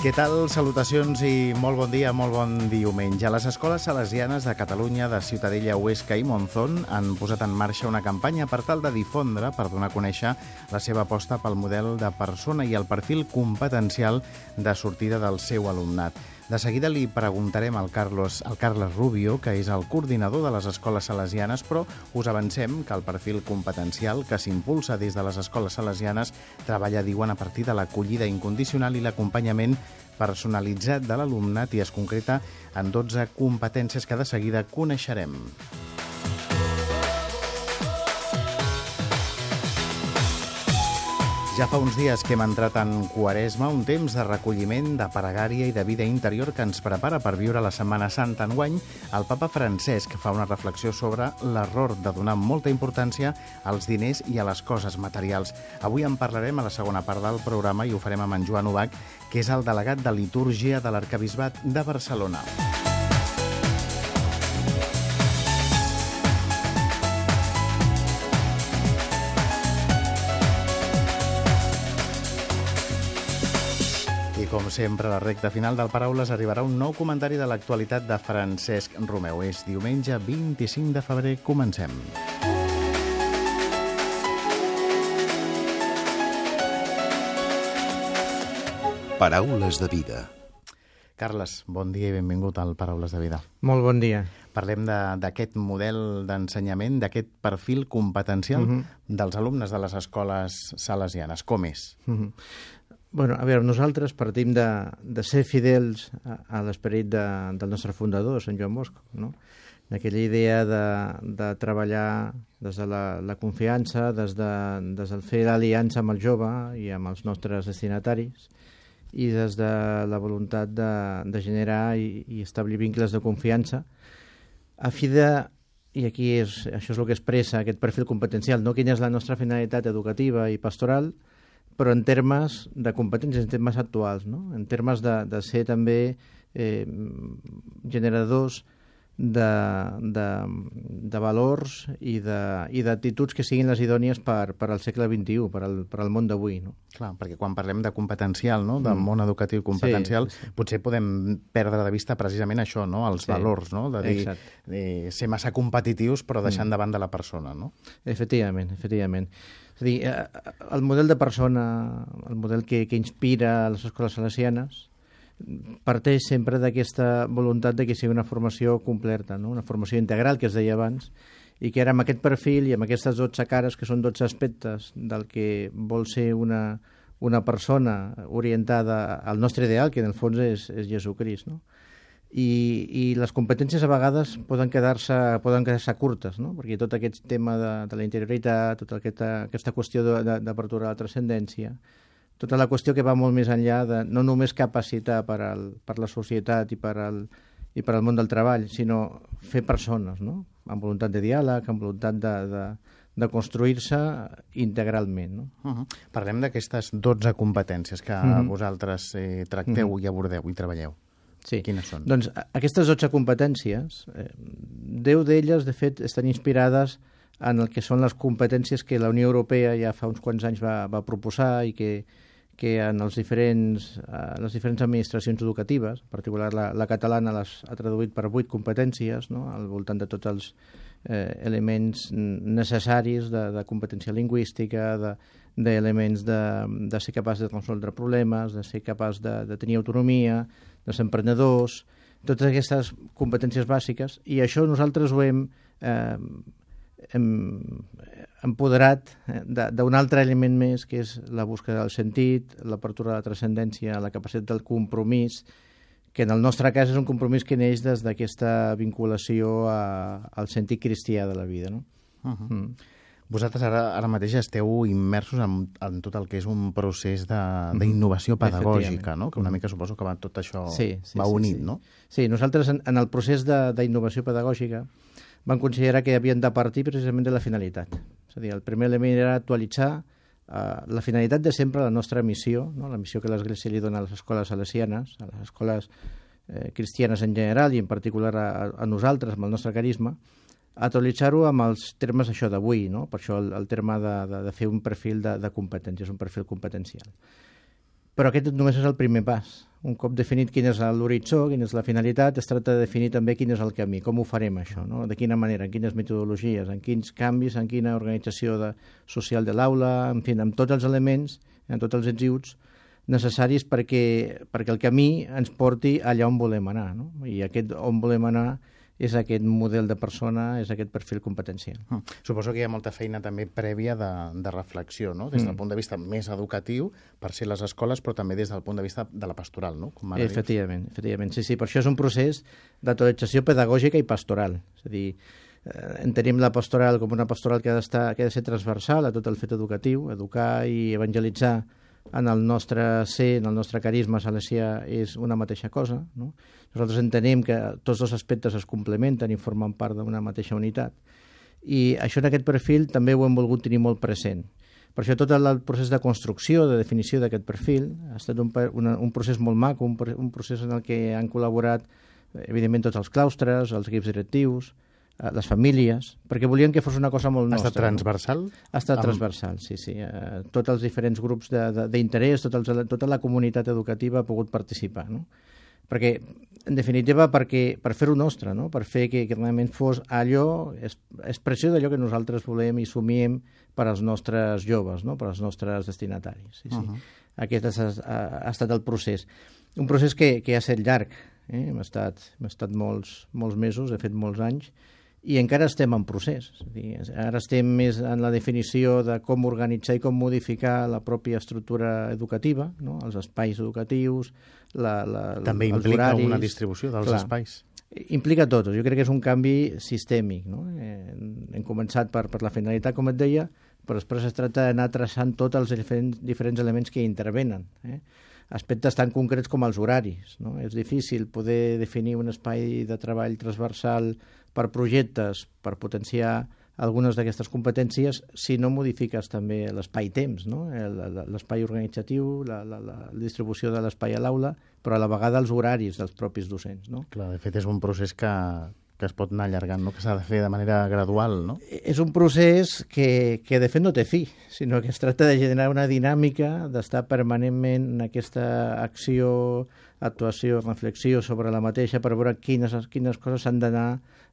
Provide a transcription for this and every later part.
Què tal? Salutacions i molt bon dia, molt bon diumenge. Les escoles salesianes de Catalunya, de Ciutadella, Huesca i Monzón han posat en marxa una campanya per tal de difondre, per donar a conèixer la seva aposta pel model de persona i el perfil competencial de sortida del seu alumnat. De seguida li preguntarem al Carlos, al Carles Rubio, que és el coordinador de les escoles salesianes, però us avancem que el perfil competencial que s'impulsa des de les escoles salesianes treballa, diuen, a partir de l'acollida incondicional i l'acompanyament personalitzat de l'alumnat i es concreta en 12 competències que de seguida coneixerem. Ja fa uns dies que hem entrat en Quaresma, un temps de recolliment, de paregària i de vida interior que ens prepara per viure la Setmana Santa. Enguany, el papa Francesc fa una reflexió sobre l'error de donar molta importància als diners i a les coses materials. Avui en parlarem a la segona part del programa i ho farem amb en Joan Ubach, que és el delegat de litúrgia de l'Arcabisbat de Barcelona. Com sempre, a la recta final del Paraules arribarà un nou comentari de l'actualitat de Francesc Romeu. És diumenge 25 de febrer. Comencem. Paraules de vida. Carles, bon dia i benvingut al Paraules de Vida. Molt bon dia. Parlem de- d'aquest model d'ensenyament, d'aquest perfil competencial Mhm. dels alumnes de les escoles salesianes. Com és? Mhm. Bueno, a veure, nosaltres partim de, de ser fidels a, a l'esperit de, del nostre fundador, Sant Joan Bosco, no? d'aquella idea de, de treballar des de la, la confiança, des de, des del fer l'aliança amb el jove i amb els nostres destinataris, i des de la voluntat de, de generar i, i establir vincles de confiança a fi de i aquí és, això és el que expressa aquest perfil competencial, no? quina és la nostra finalitat educativa i pastoral, però en termes de competències, en termes actuals, no? en termes de, de ser també eh, generadors de, de, de valors i d'actituds que siguin les idònies per, per al segle XXI, per al, per al món d'avui. No? Clar, perquè quan parlem de competencial, no? del Mm. món educatiu competencial, Sí, sí, potser podem perdre de vista precisament això, no? els Sí, valors, no? de dir, exacte. eh, ser massa competitius però deixant Mm. davant de la persona. No? Efectivament, efectivament. És a dir, eh, el model de persona, el model que, que inspira les escoles salesianes, parteix sempre d'aquesta voluntat de que sigui una formació completa, no? una formació integral, que es deia abans, i que ara amb aquest perfil i amb aquestes 12 cares, que són 12 aspectes del que vol ser una, una persona orientada al nostre ideal, que en el fons és, és Jesucrist, no? I, i les competències a vegades poden quedar-se poden quedar-se curtes, no? perquè tot aquest tema de, de la interioritat, tota aquesta, aquesta qüestió d'apertura a la transcendència, tota la qüestió que va molt més enllà de no només capacitar per, al, per la societat i per, al, i per al món del treball, sinó fer persones, no? amb voluntat de diàleg, amb voluntat de, de, de construir-se integralment. No? Uh -huh. Parlem d'aquestes 12 competències que Mhm. vosaltres eh, tracteu i abordeu i treballeu. Sí. Quines són? Doncs aquestes 12 competències, eh, 10 d'elles, de fet, estan inspirades en el que són les competències que la Unió Europea ja fa uns quants anys va, va proposar i que, que en els diferents, eh, les diferents administracions educatives, en particular la, la catalana les ha traduït per 8 competències, no? al voltant de tots els eh, elements necessaris de, de competència lingüística, de, d'elements de, de ser capaç de resoldre problemes, de ser capaç de, de tenir autonomia, de ser emprenedors, totes aquestes competències bàsiques, i això nosaltres ho hem, eh, empoderat eh, d'un altre element més, que és la búsqueda del sentit, l'apertura de la transcendència, la capacitat del compromís, que en el nostre cas és un compromís que neix des d'aquesta vinculació a, al sentit cristià de la vida. No? Uh -huh. Mm. Vosaltres ara, ara mateix esteu immersos en, en tot el que és un procés de- d'innovació pedagògica, no? que una mica suposo que va, tot això Sí, sí, va sí, unit, sí. no? Sí, nosaltres en, en el procés de- d'innovació pedagògica vam considerar que havien de partir precisament de la finalitat. És a dir, el primer element era actualitzar Uh, la finalitat de sempre, la nostra missió, no? la missió que l'Església li dona a les escoles salesianes, a les escoles eh, cristianes en general i en particular a, a nosaltres, amb el nostre carisma, actualitzar-ho amb els termes això d'avui, no? per això el, el terme de, de, de fer un perfil de, de competències, un perfil competencial. Però aquest només és el primer pas. Un cop definit quin és l'horitzó, quina és la finalitat, es tracta de definir també quin és el camí, com ho farem això, no? de quina manera, en quines metodologies, en quins canvis, en quina organització de, social de l'aula, en fi, amb tots els elements, en tots els exiuts necessaris perquè, perquè el camí ens porti allà on volem anar. No? I aquest on volem anar és aquest model de persona, és aquest perfil competencial. Mm. Suposo que hi ha molta feina també prèvia de, de reflexió, no? des del mm. punt de vista més educatiu, per ser les escoles, però també des del punt de vista de la pastoral, no? Com ara efectivament, dius. efectivament. Sí, sí, per això és un procés d'actualització pedagògica i pastoral. És a dir, eh, entenem la pastoral com una pastoral que ha, que ha de ser transversal a tot el fet educatiu, educar i evangelitzar en el nostre ser, en el nostre carisma salesià és una mateixa cosa. No? Nosaltres entenem que tots dos aspectes es complementen i formen part d'una mateixa unitat. I això en aquest perfil també ho hem volgut tenir molt present. Per això tot el procés de construcció, de definició d'aquest perfil, ha estat un, una, un procés molt maco, un, un procés en el que han col·laborat, evidentment, tots els claustres, els equips directius, eh, les famílies, perquè volien que fos una cosa molt nostra. Ha estat transversal? Ha estat amb... transversal, sí, sí. Eh, tots els diferents grups d'interès, tot tota la comunitat educativa ha pogut participar, no? Perquè, en definitiva, perquè, per fer-ho nostre, no? per fer que, que realment fos allò, expressió d'allò que nosaltres volem i somiem per als nostres joves, no? per als nostres destinataris. Sí, sí. Uh -huh. Aquest ha, ha, ha estat el procés. Un procés que, que ha estat llarg, eh? hem, estat, hem estat molts, molts mesos, he fet molts anys, i encara estem en procés. És dir, ara estem més en la definició de com organitzar i com modificar la pròpia estructura educativa, no? els espais educatius, la, la, També implica horaris, una distribució dels clar, espais. Implica tot. Jo crec que és un canvi sistèmic. No? Eh, hem començat per, per la finalitat, com et deia, però després es tracta d'anar traçant tots els diferents, diferents elements que intervenen. Eh? aspectes tan concrets com els horaris. No? És difícil poder definir un espai de treball transversal per projectes, per potenciar algunes d'aquestes competències si no modifiques també l'espai-temps, no? l'espai organitzatiu, la, la, la distribució de l'espai a l'aula, però a la vegada els horaris dels propis docents. No? Clar, de fet és un procés que, que es pot anar allargant, no? que s'ha de fer de manera gradual. No? És un procés que, que de fet no té fi, sinó que es tracta de generar una dinàmica, d'estar permanentment en aquesta acció, actuació, reflexió sobre la mateixa per veure quines, quines coses s'han d'anar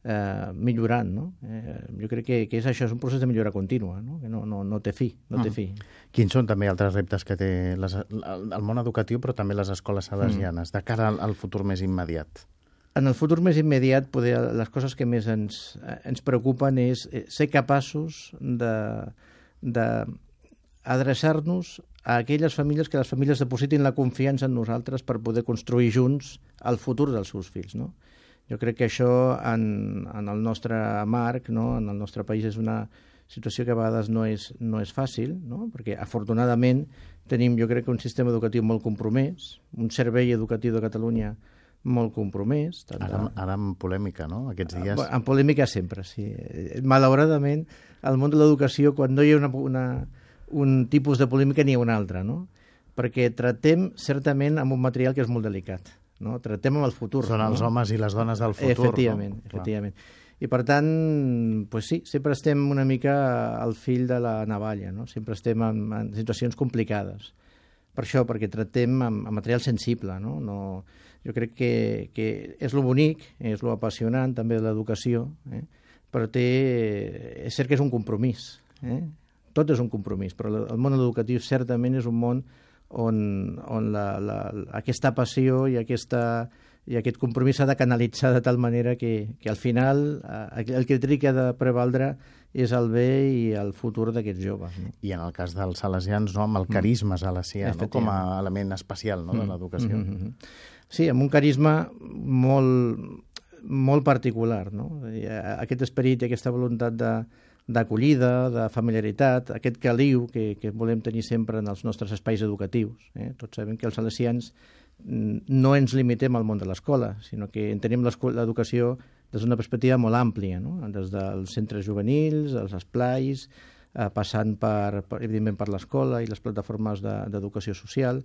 eh, millorant. No? Eh, jo crec que, que és això, és un procés de millora contínua, no? que no, no, no té fi. No té mm. fi. Quins són també altres reptes que té les, el, el món educatiu, però també les escoles salesianes, mm. de cara al, al futur més immediat? en el futur més immediat, poder, les coses que més ens, ens preocupen és eh, ser capaços de, de adreçar-nos a aquelles famílies que les famílies depositin la confiança en nosaltres per poder construir junts el futur dels seus fills. No? Jo crec que això en, en el nostre marc, no? en el nostre país, és una situació que a vegades no és, no és fàcil, no? perquè afortunadament tenim, jo crec que un sistema educatiu molt compromès, un servei educatiu de Catalunya molt compromès. Tant ara, de... ara amb polèmica, no?, aquests dies. En polèmica sempre, sí. Malauradament, al món de l'educació, quan no hi ha una, una, un tipus de polèmica, n'hi ha un altre, no? Perquè tractem, certament, amb un material que és molt delicat. No? Tractem amb el futur. Són no? els homes i les dones del futur. Efectivament, no? efectivament. I per tant, pues sí, sempre estem una mica al fil de la navalla, no? sempre estem en, en situacions complicades. Per això, perquè tractem amb, amb material sensible, no? no jo crec que, que és lo bonic, és lo apassionant també de l'educació, eh? però té, és cert que és un compromís. Eh? Tot és un compromís, però el món educatiu certament és un món on, on la, la, aquesta passió i, aquesta, i aquest compromís s'ha de canalitzar de tal manera que, que al final eh, el criteri que ha de prevaldre és el bé i el futur d'aquests joves. No? I en el cas dels salesians, no, amb el mm. carisma salesià, no, com a element especial no, de mm. l'educació. Mm -hmm. Sí, amb un carisma molt, molt particular, no? Aquest esperit i aquesta voluntat de, d'acollida, de familiaritat, aquest caliu que, que volem tenir sempre en els nostres espais educatius. Eh? Tots sabem que els salesians mm, no ens limitem al món de l'escola, sinó que entenem l'educació des d'una perspectiva molt àmplia, no? des dels centres juvenils, els esplais, eh, passant per, per, evidentment per l'escola i les plataformes d'educació de, social,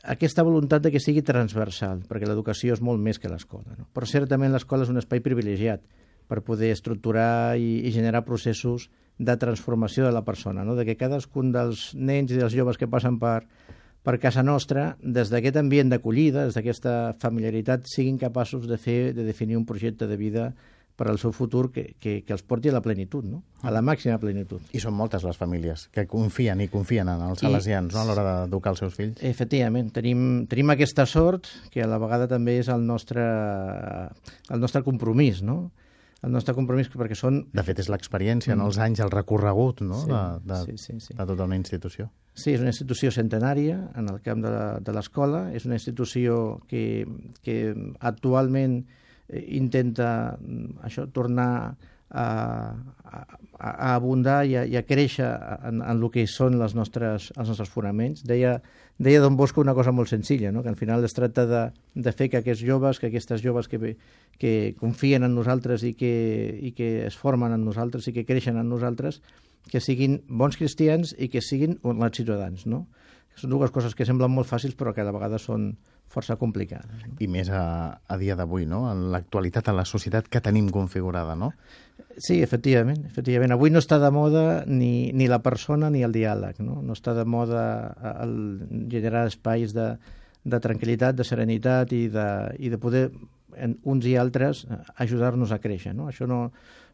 aquesta voluntat de que sigui transversal, perquè l'educació és molt més que l'escola. No? Però certament l'escola és un espai privilegiat per poder estructurar i, i generar processos de transformació de la persona, no? de que cadascun dels nens i dels joves que passen per, per casa nostra, des d'aquest ambient d'acollida, des d'aquesta familiaritat, siguin capaços de fer, de definir un projecte de vida per al seu futur que, que, que els porti a la plenitud, no? a la màxima plenitud. I són moltes les famílies que confien i confien en els salesians I, no? a l'hora d'educar els seus fills. Efectivament, tenim, tenim aquesta sort que a la vegada també és el nostre, el nostre compromís, no? El nostre compromís perquè són... De fet, és l'experiència, mm. en els anys, el recorregut no? sí, de, de, sí, sí, sí. de tota una institució. Sí, és una institució centenària en el camp de l'escola, és una institució que, que actualment Eh, intenta mm, això tornar a, a, a abundar i a, i a créixer en, en el que són les nostres, els nostres fonaments. Deia, deia Don Bosco una cosa molt senzilla, no? que al final es tracta de, de fer que aquests joves, que aquestes joves que, que confien en nosaltres i que, i que es formen en nosaltres i que creixen en nosaltres, que siguin bons cristians i que siguin bons ciutadans. No? Són dues coses que semblen molt fàcils però que a la vegada són, força complicades. No? I més a, a dia d'avui, no? En l'actualitat, en la societat que tenim configurada, no? Sí, efectivament. efectivament. Avui no està de moda ni, ni la persona ni el diàleg, no? No està de moda el generar espais de, de tranquil·litat, de serenitat i de, i de poder en uns i altres ajudar-nos a créixer, no? Això no,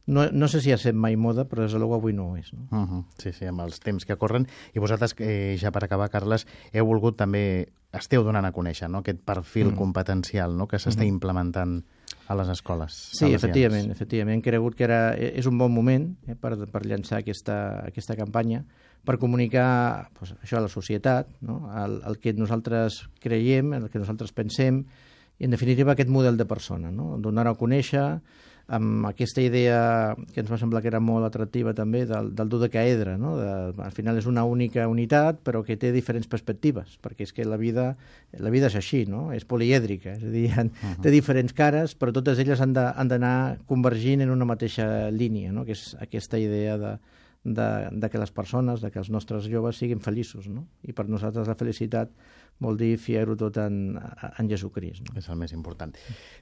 no, no sé si ha set mai moda, però des de avui no ho és. No? Uh -huh. Sí, sí, amb els temps que corren. I vosaltres, eh, ja per acabar, Carles, heu volgut també, esteu donant a conèixer no? aquest perfil mm. competencial no? que s'està mm -hmm. implementant a les escoles. Sí, efectivament, efectivament. Cregut que era, és un bon moment eh, per, per llançar aquesta, aquesta campanya, per comunicar pues, això a la societat, no? el, el que nosaltres creiem, el que nosaltres pensem, i en definitiva aquest model de persona, no? donar a conèixer amb aquesta idea que ens va semblar que era molt atractiva també del, del dodecaedre, no? de, al final és una única unitat però que té diferents perspectives, perquè és que la vida, la vida és així, no? és polièdrica, és a dir, han, uh -huh. té diferents cares però totes elles han d'anar convergint en una mateixa línia, no? que és aquesta idea de, de, de que les persones, de que els nostres joves siguin feliços, no? I per nosaltres la felicitat vol dir fiar-ho tot en, en Jesucrist. No? És el més important.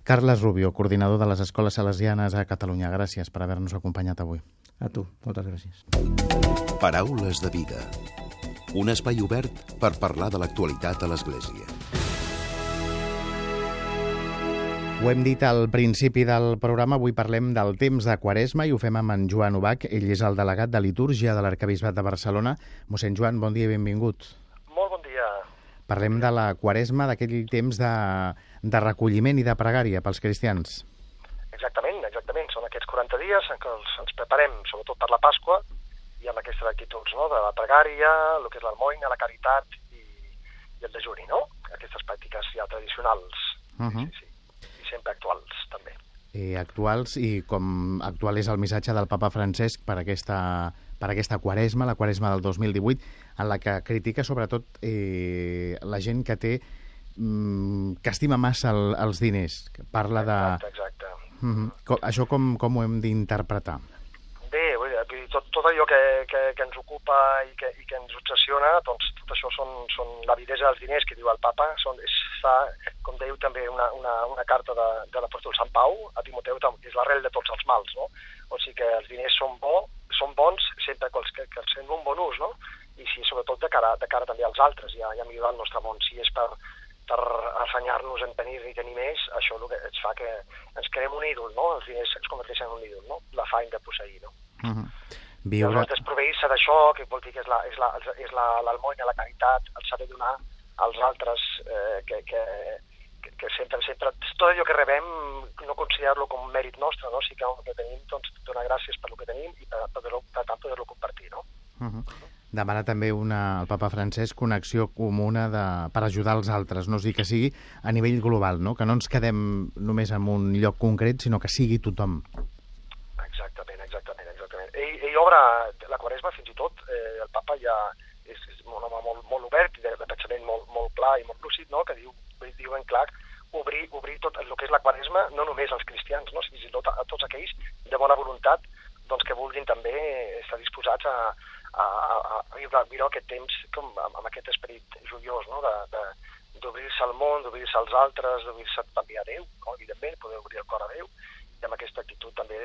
Carles Rubio, coordinador de les Escoles Salesianes a Catalunya. Gràcies per haver-nos acompanyat avui. A tu, moltes gràcies. Paraules de vida. Un espai obert per parlar de l'actualitat a l'Església. Ho hem dit al principi del programa, avui parlem del temps de Quaresma i ho fem amb en Joan Ubach. Ell és el delegat de litúrgia de l'Arcabisbat de Barcelona. Mossèn Joan, bon dia i benvingut. Parlem de la quaresma, d'aquell temps de, de recolliment i de pregària pels cristians. Exactament, exactament. Són aquests 40 dies en què els, ens preparem, sobretot per la Pasqua, i amb aquestes actituds, no?, de la pregària, el que és l'almoina, la caritat i, i el dejuni, no? Aquestes pràctiques ja tradicionals, uh -huh. sí, sí, i sempre actuals, també. Eh, actuals, i com actual és el missatge del papa Francesc per aquesta, per aquesta quaresma, la quaresma del 2018, en la que critica sobretot eh, la gent que té mm, que estima massa el, els diners, que parla de... Exacte, exacte. Mm -hmm. com, això com, com ho hem d'interpretar? Bé, tot, tot allò que, que, que ens ocupa i que, i que ens obsessiona, doncs tot això són, són l'avidesa dels diners que diu el papa, són, és, fa, com dèieu també, una, una, una carta de, de l'apòstol Sant Pau a Timoteu, és l'arrel de tots els mals, no? O sigui que els diners són, bo, són bons sempre que els, que, que els fem un bon ús, no? i si sobretot de cara, de cara també als altres i a, i a millorar el nostre món. Si és per, per afanyar-nos en tenir i tenir més, això que ens fa que ens creem un ídol, no? Els diners ens converteixen en un ídol, no? La fany de posseir, no? Uh -huh. Viure... I aleshores proveir-se d'això, que vol dir que és l'almoina, la, és la, és la caritat, el saber donar als altres, eh, que, que, que, sempre, sempre, tot allò que rebem no considerar-lo com un mèrit nostre, no? Si que el que tenim, doncs, donar gràcies per el que tenim i per, per, per, per tant poder-lo compartir, no? Uh -huh demana també una, el papa Francesc una acció comuna de, per ajudar els altres, no? o sigui, que sigui a nivell global, no? que no ens quedem només en un lloc concret, sinó que sigui tothom. Exactament, exactament. exactament. Ell, ell obre la Quaresma, fins i tot, eh, el papa ja és, és un home molt, molt obert, de, de pensament molt, molt clar i molt lúcid, no? que diu, diuen clar obrir, obrir tot el que és la Quaresma, no només als cristians, no? fins i tot a, a tots aquells de bona voluntat doncs que vulguin també estar disposats a, a, a, a viure, viure aquest temps com, amb, amb aquest esperit joiós, no? de, de, d'obrir-se al món, d'obrir-se als altres, d'obrir-se també a Déu, no? evidentment, poder obrir el cor a Déu, i amb aquesta actitud també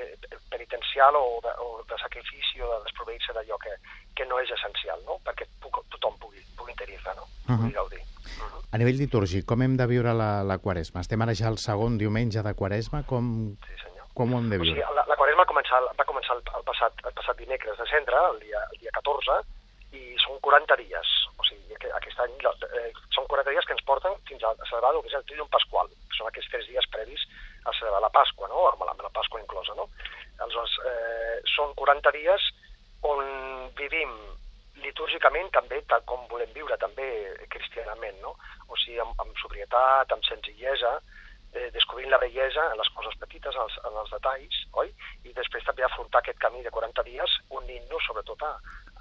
penitencial o de, o de sacrifici o de desproveir-se d'allò que, que no és essencial, no? perquè puc, tothom pugui, pugui interior-se, no? Mhm. pugui gaudir. Uh -huh. A nivell litúrgic, com hem de viure la, la Quaresma? Estem ara ja al segon diumenge de Quaresma, com, Sí, senyor. com ho hem de O sigui, viure? la, la Quaresma començar, va començar el, el, passat, el passat dimecres de cendre, el dia, el dia 14, i són 40 dies. O sigui, que aquest any eh, són 40 dies que ens porten fins a celebrar el que és el Tridium Pasqual, que són aquests tres dies previs a celebrar la Pasqua, no? amb, la, amb la Pasqua inclosa. No? Aleshores, eh, són 40 dies on vivim litúrgicament també tal com volem viure també cristianament, no? O sigui, amb, amb sobrietat, amb senzillesa, eh, descobrint la bellesa en les coses petites, en els, en els detalls, oi? I després també afrontar aquest camí de 40 dies unint-nos sobretot a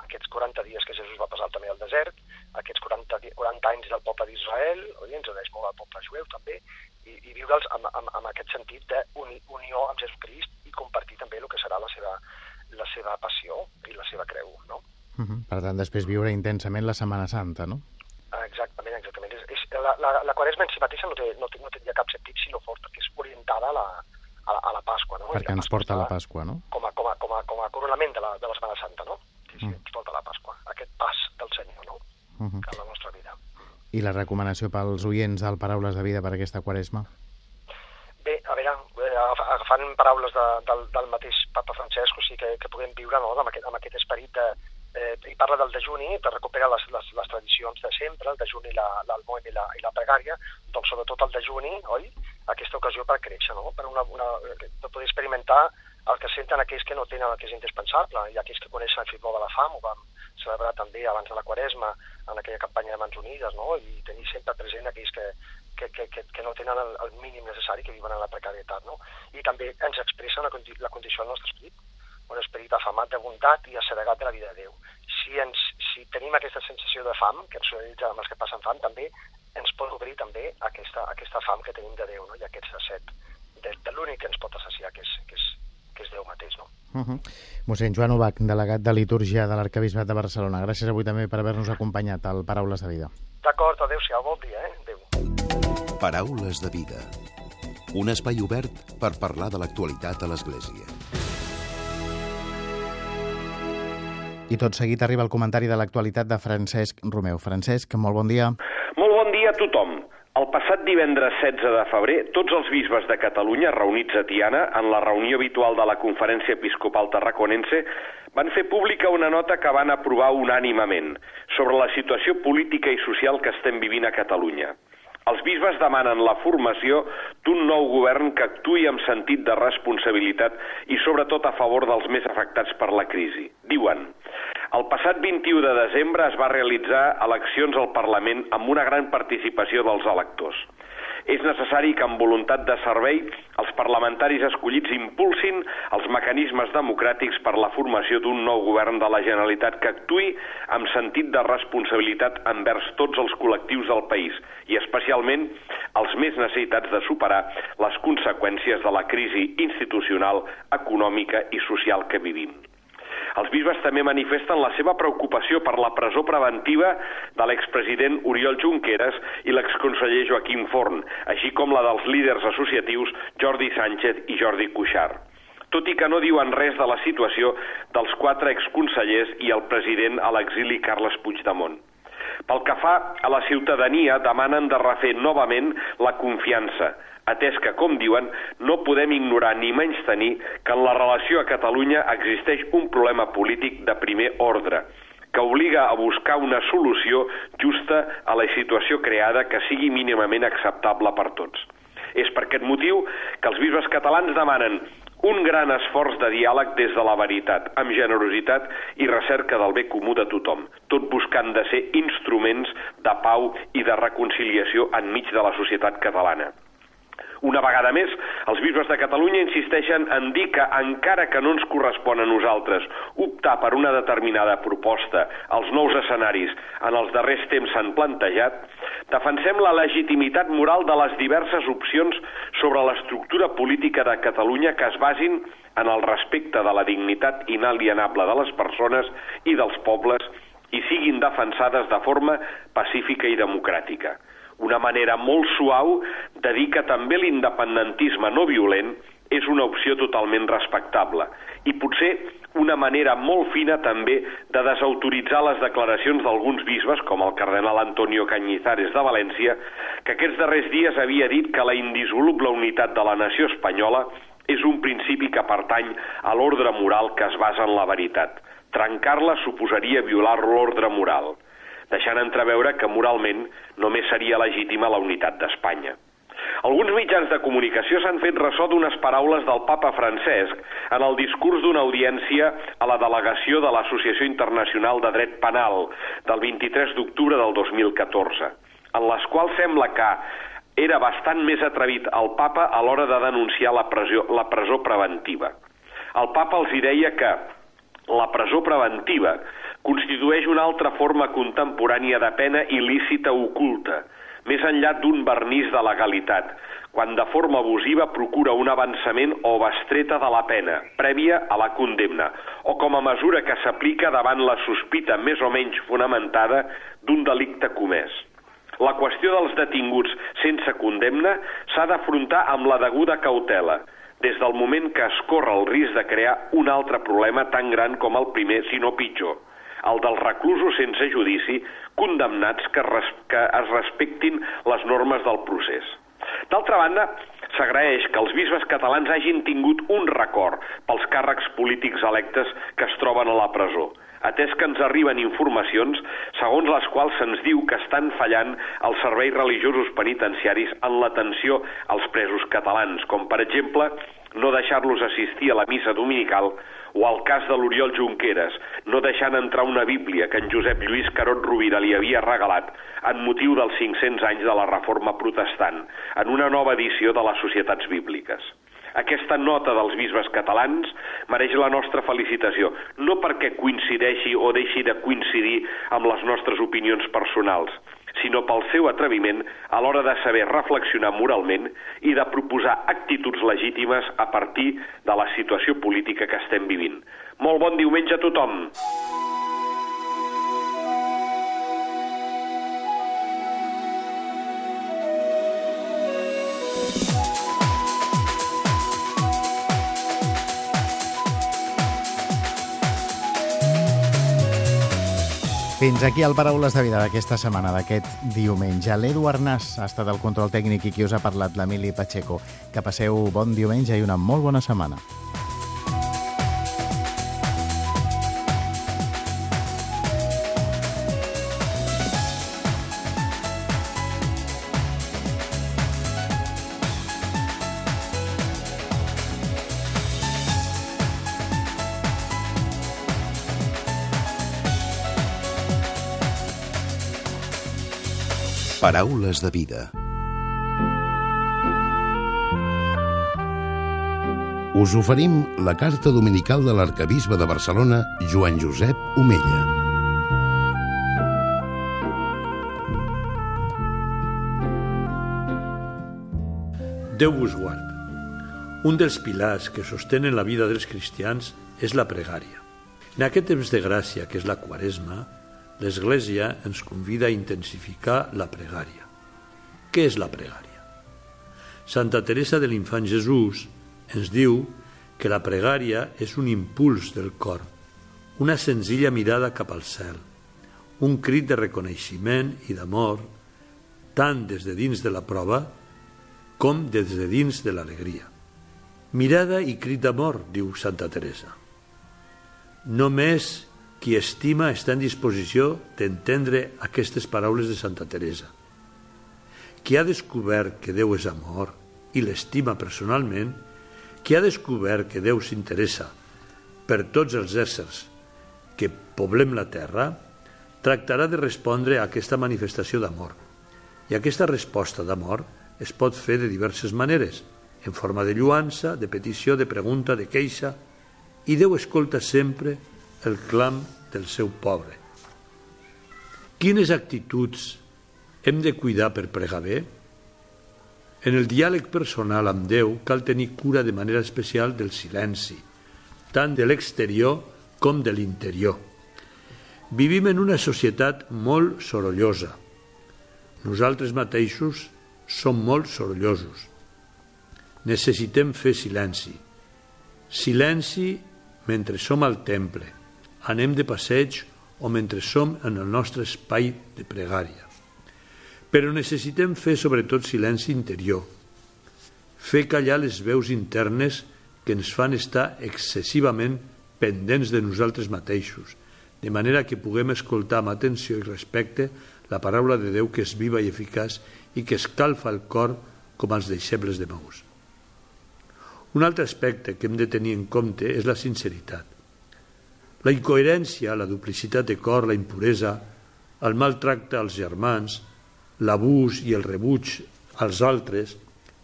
aquests 40 dies que Jesús va passar també al desert, aquests 40, di- 40 anys del poble d'Israel, oi? ens uneix molt al poble jueu també, i, i viure'ls amb, amb, amb aquest sentit d'unió amb Jesucrist i compartir també el que serà la seva, la seva passió i la seva creu, no? Uh -huh. Per tant, després viure intensament la Setmana Santa, no? Exactament, exactament. És, és, la, la, la quaresma en si mateixa no, té, no, té, no tindria cap sentit si no fos perquè és orientada a la, a la, a la Pasqua, no? Perquè la ens porta la està Pasqua, no? Com a, com a, com a, com a coronament de la, de la Setmana Santa, no? Que sí, Mm. ens porta la Pasqua, aquest pas del Senyor, no? Uh -huh. Que en la nostra vida. I la recomanació pels oients del Paraules de Vida per aquesta Quaresma? Bé, a veure, eh, agaf- agafant paraules de, del, del mateix papa Francesc, o sigui que, que puguem viure no, amb, aquest, amb aquest esperit de, eh, i parla del dejuni, de recuperar les, les, les tradicions de sempre, el dejuni, la- l'almoin i, la, i la pregària, doncs sobretot el dejuni, oi? Aquesta ocasió per créixer, no? Per, una, una, per poder experimentar el que senten aquells que no tenen el que és indispensable, i aquells que coneixen el fibló de la fam, ho vam celebrar també abans de la Quaresma, en aquella campanya de Mans Unides, no? I tenir sempre present aquells que, que, que, que, no tenen el, el mínim necessari, que viuen en la precarietat, no? I també ens expressa una, condi la condició del nostre esperit, un esperit afamat de bondat i assedegat de la vida de Déu. Si, ens, si tenim aquesta sensació de fam, que ens solidaritzem amb els que passen fam, també ens pot obrir també aquesta, aquesta fam que tenim de Déu, no? i aquest set de, de l'únic que ens pot assaciar, que és, que és, que és Déu mateix. No? Uh -huh. Mossèn Joan Ubach, delegat de Litúrgia de l'Arcabisbat de Barcelona. Gràcies avui també per haver-nos acompanyat al Paraules de Vida. D'acord, adéu-siau, bon dia, eh? Paraules de vida. Un espai obert per parlar de l'actualitat a l'Església. I tot seguit arriba el comentari de l'actualitat de Francesc Romeu. Francesc, molt bon dia. Molt bon dia a tothom. El passat divendres 16 de febrer, tots els bisbes de Catalunya reunits a Tiana en la reunió habitual de la Conferència Episcopal Tarraconense van fer pública una nota que van aprovar unànimament sobre la situació política i social que estem vivint a Catalunya. Els bisbes demanen la formació d'un nou govern que actui amb sentit de responsabilitat i sobretot a favor dels més afectats per la crisi. Diuen, el passat 21 de desembre es va realitzar eleccions al Parlament amb una gran participació dels electors. És necessari que amb voluntat de servei els parlamentaris escollits impulsin els mecanismes democràtics per la formació d'un nou govern de la Generalitat que actui amb sentit de responsabilitat envers tots els col·lectius del país i especialment els més necessitats de superar les conseqüències de la crisi institucional, econòmica i social que vivim. Els bisbes també manifesten la seva preocupació per la presó preventiva de l'expresident Oriol Junqueras i l'exconseller Joaquim Forn, així com la dels líders associatius Jordi Sánchez i Jordi Cuixart tot i que no diuen res de la situació dels quatre exconsellers i el president a l'exili Carles Puigdemont. Pel que fa a la ciutadania, demanen de refer novament la confiança, atès que, com diuen, no podem ignorar ni menys tenir que en la relació a Catalunya existeix un problema polític de primer ordre, que obliga a buscar una solució justa a la situació creada que sigui mínimament acceptable per tots. És per aquest motiu que els bisbes catalans demanen un gran esforç de diàleg des de la veritat, amb generositat i recerca del bé comú de tothom, tot buscant de ser instruments de pau i de reconciliació enmig de la societat catalana Una vegada més, els bisbes de Catalunya insisteixen en dir que, encara que no ens correspon a nosaltres optar per una determinada proposta als nous escenaris en els darrers temps s'han plantejat, defensem la legitimitat moral de les diverses opcions sobre l'estructura política de Catalunya que es basin en el respecte de la dignitat inalienable de les persones i dels pobles i siguin defensades de forma pacífica i democràtica una manera molt suau de dir que també l'independentisme no violent és una opció totalment respectable i potser una manera molt fina també de desautoritzar les declaracions d'alguns bisbes, com el cardenal Antonio Cañizares de València, que aquests darrers dies havia dit que la indissoluble unitat de la nació espanyola és un principi que pertany a l'ordre moral que es basa en la veritat. Trencar-la suposaria violar l'ordre moral deixant entreveure que moralment només seria legítima la unitat d'Espanya. Alguns mitjans de comunicació s'han fet ressò d'unes paraules del papa Francesc en el discurs d'una audiència a la delegació de l'Associació Internacional de Dret Penal del 23 d'octubre del 2014, en les quals sembla que era bastant més atrevit el papa a l'hora de denunciar la, pressió, la presó preventiva. El papa els hi deia que la presó preventiva constitueix una altra forma contemporània de pena il·lícita oculta, més enllà d'un vernís de legalitat, quan de forma abusiva procura un avançament o bestreta de la pena, prèvia a la condemna, o com a mesura que s'aplica davant la sospita més o menys fonamentada d'un delicte comès. La qüestió dels detinguts sense condemna s'ha d'afrontar amb la deguda cautela, des del moment que es corre el risc de crear un altre problema tan gran com el primer, si no pitjor, el dels reclusos sense judici condemnats que, res, que es respectin les normes del procés. D'altra banda, s'agraeix que els bisbes catalans hagin tingut un record pels càrrecs polítics electes que es troben a la presó, atès que ens arriben informacions segons les quals se'ns diu que estan fallant els serveis religiosos penitenciaris en l'atenció als presos catalans, com per exemple no deixar-los assistir a la missa dominical o el cas de l'Oriol Junqueras, no deixant entrar una Bíblia que en Josep Lluís Carot Rovira li havia regalat en motiu dels 500 anys de la Reforma Protestant, en una nova edició de les Societats Bíbliques. Aquesta nota dels bisbes catalans mereix la nostra felicitació, no perquè coincideixi o deixi de coincidir amb les nostres opinions personals, sinó pel seu atreviment a l'hora de saber reflexionar moralment i de proposar actituds legítimes a partir de la situació política que estem vivint. Molt bon diumenge a tothom! Fins aquí el Paraules de Vida d'aquesta setmana, d'aquest diumenge. L'Edu Arnàs ha estat el control tècnic i qui us ha parlat, l'Emili Pacheco. Que passeu bon diumenge i una molt bona setmana. Paraules de vida. Us oferim la carta dominical de l'arcabisbe de Barcelona, Joan Josep Omella. Déu vos guard. Un dels pilars que sostenen la vida dels cristians és la pregària. En aquest temps de gràcia, que és la quaresma, l'Església ens convida a intensificar la pregària. Què és la pregària? Santa Teresa de l'Infant Jesús ens diu que la pregària és un impuls del cor, una senzilla mirada cap al cel, un crit de reconeixement i d'amor, tant des de dins de la prova com des de dins de l'alegria. Mirada i crit d'amor, diu Santa Teresa. Només qui estima està en disposició d'entendre aquestes paraules de Santa Teresa. Qui ha descobert que Déu és amor i l'estima personalment, qui ha descobert que Déu s'interessa per tots els éssers que poblem la terra, tractarà de respondre a aquesta manifestació d'amor. I aquesta resposta d'amor es pot fer de diverses maneres, en forma de lluança, de petició, de pregunta, de queixa, i Déu escolta sempre el clam del seu pobre. Quines actituds hem de cuidar per pregar bé? En el diàleg personal amb Déu cal tenir cura de manera especial del silenci, tant de l'exterior com de l'interior. Vivim en una societat molt sorollosa. Nosaltres mateixos som molt sorollosos. Necessitem fer silenci. Silenci mentre som al temple, anem de passeig o mentre som en el nostre espai de pregària. Però necessitem fer sobretot silenci interior, fer callar les veus internes que ens fan estar excessivament pendents de nosaltres mateixos, de manera que puguem escoltar amb atenció i respecte la paraula de Déu que és viva i eficaç i que escalfa el cor com els deixebles de Maús. Un altre aspecte que hem de tenir en compte és la sinceritat. La incoherència, la duplicitat de cor, la impuresa, el maltracte als germans, l'abús i el rebuig als altres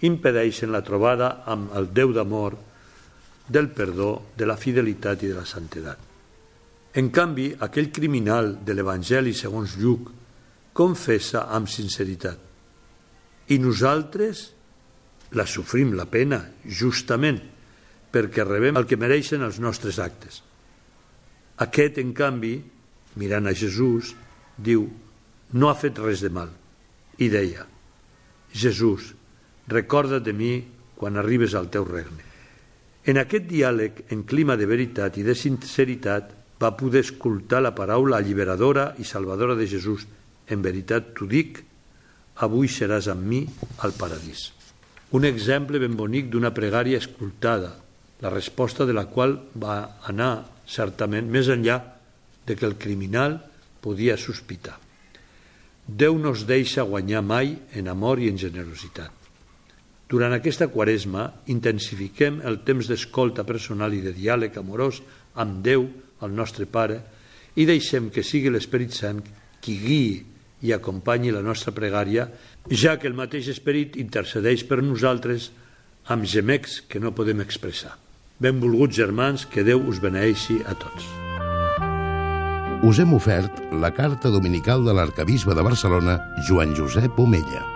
impedeixen la trobada amb el Déu d'amor, del perdó, de la fidelitat i de la santedat. En canvi, aquell criminal de l'Evangeli segons Lluc confessa amb sinceritat. I nosaltres la sofrim la pena, justament, perquè rebem el que mereixen els nostres actes. Aquest, en canvi, mirant a Jesús, diu, no ha fet res de mal. I deia, Jesús, recorda de mi quan arribes al teu regne. En aquest diàleg, en clima de veritat i de sinceritat, va poder escoltar la paraula alliberadora i salvadora de Jesús. En veritat t'ho dic, avui seràs amb mi al paradís un exemple ben bonic d'una pregària escoltada, la resposta de la qual va anar certament més enllà de que el criminal podia sospitar. Déu no es deixa guanyar mai en amor i en generositat. Durant aquesta quaresma intensifiquem el temps d'escolta personal i de diàleg amorós amb Déu, el nostre Pare, i deixem que sigui l'Esperit Sant qui guiï i acompanyi la nostra pregària, ja que el mateix Esperit intercedeix per nosaltres amb gemecs que no podem expressar. Benvolguts germans, que Déu us beneixi a tots. Us hem ofert la carta dominical de l'arcabisbe de Barcelona, Joan Josep Omella.